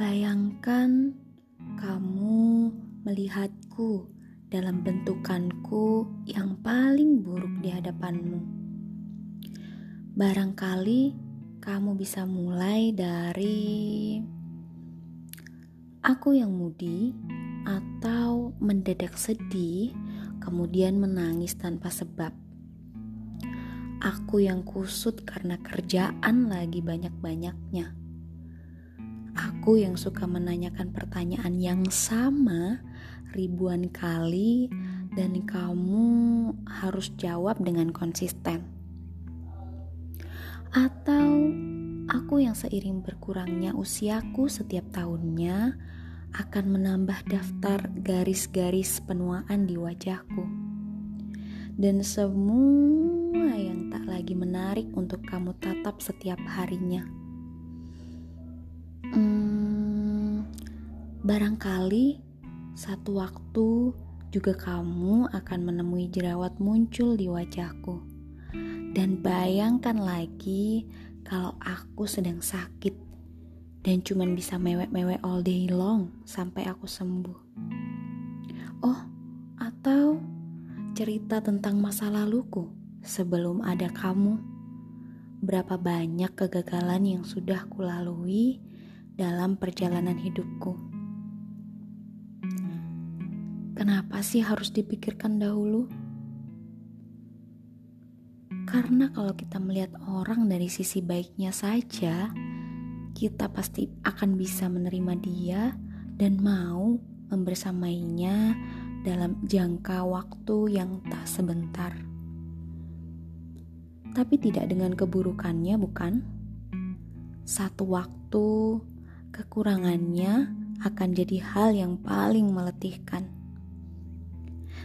Bahkan kamu melihatku dalam bentukanku yang paling buruk di hadapanmu. Barangkali kamu bisa mulai dari aku yang mudi atau mendadak sedih, kemudian menangis tanpa sebab. Aku yang kusut karena kerjaan lagi banyak-banyaknya. Aku yang suka menanyakan pertanyaan yang sama ribuan kali, dan kamu harus jawab dengan konsisten. Atau aku yang seiring berkurangnya usiaku setiap tahunnya akan menambah daftar garis-garis penuaan di wajahku. Dan semua yang tak lagi menarik untuk kamu tatap setiap harinya. Hmm, barangkali satu waktu juga kamu akan menemui jerawat muncul di wajahku. Dan bayangkan lagi kalau aku sedang sakit dan cuman bisa mewek-mewek all day long sampai aku sembuh. Oh, atau cerita tentang masa laluku sebelum ada kamu. Berapa banyak kegagalan yang sudah kulalui dalam perjalanan hidupku. Kenapa sih harus dipikirkan dahulu? Karena kalau kita melihat orang dari sisi baiknya saja, kita pasti akan bisa menerima dia dan mau membersamainya dalam jangka waktu yang tak sebentar. Tapi tidak dengan keburukannya, bukan? Satu waktu kekurangannya akan jadi hal yang paling meletihkan.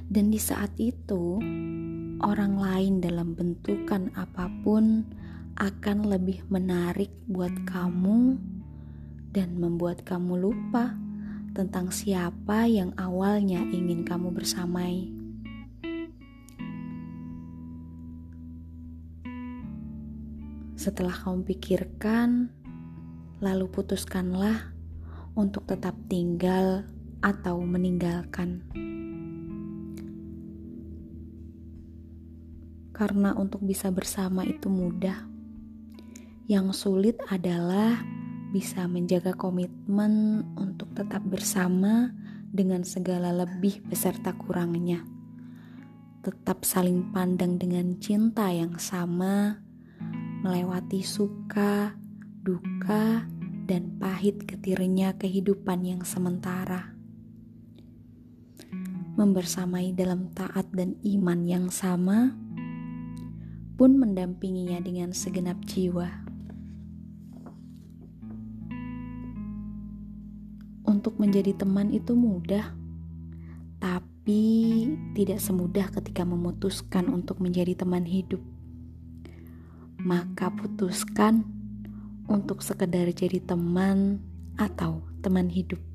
Dan di saat itu, orang lain dalam bentukan apa pun akan lebih menarik buat kamu dan membuat kamu lupa tentang siapa yang awalnya ingin kamu bersamai. Setelah kamu pikirkan, lalu putuskanlah untuk tetap tinggal atau meninggalkan. Karena untuk bisa bersama itu mudah. Yang sulit adalah bisa menjaga komitmen untuk tetap bersama dengan segala lebih beserta kurangnya. Tetap saling pandang dengan cinta yang sama, melewati suka, duka, dan pahit getirnya kehidupan yang sementara. Membersamai dalam taat dan iman yang sama pun mendampinginya dengan segenap jiwa. Untuk menjadi teman itu mudah, tapi tidak semudah ketika memutuskan untuk menjadi teman hidup. Maka putuskan untuk sekedar jadi teman atau teman hidup.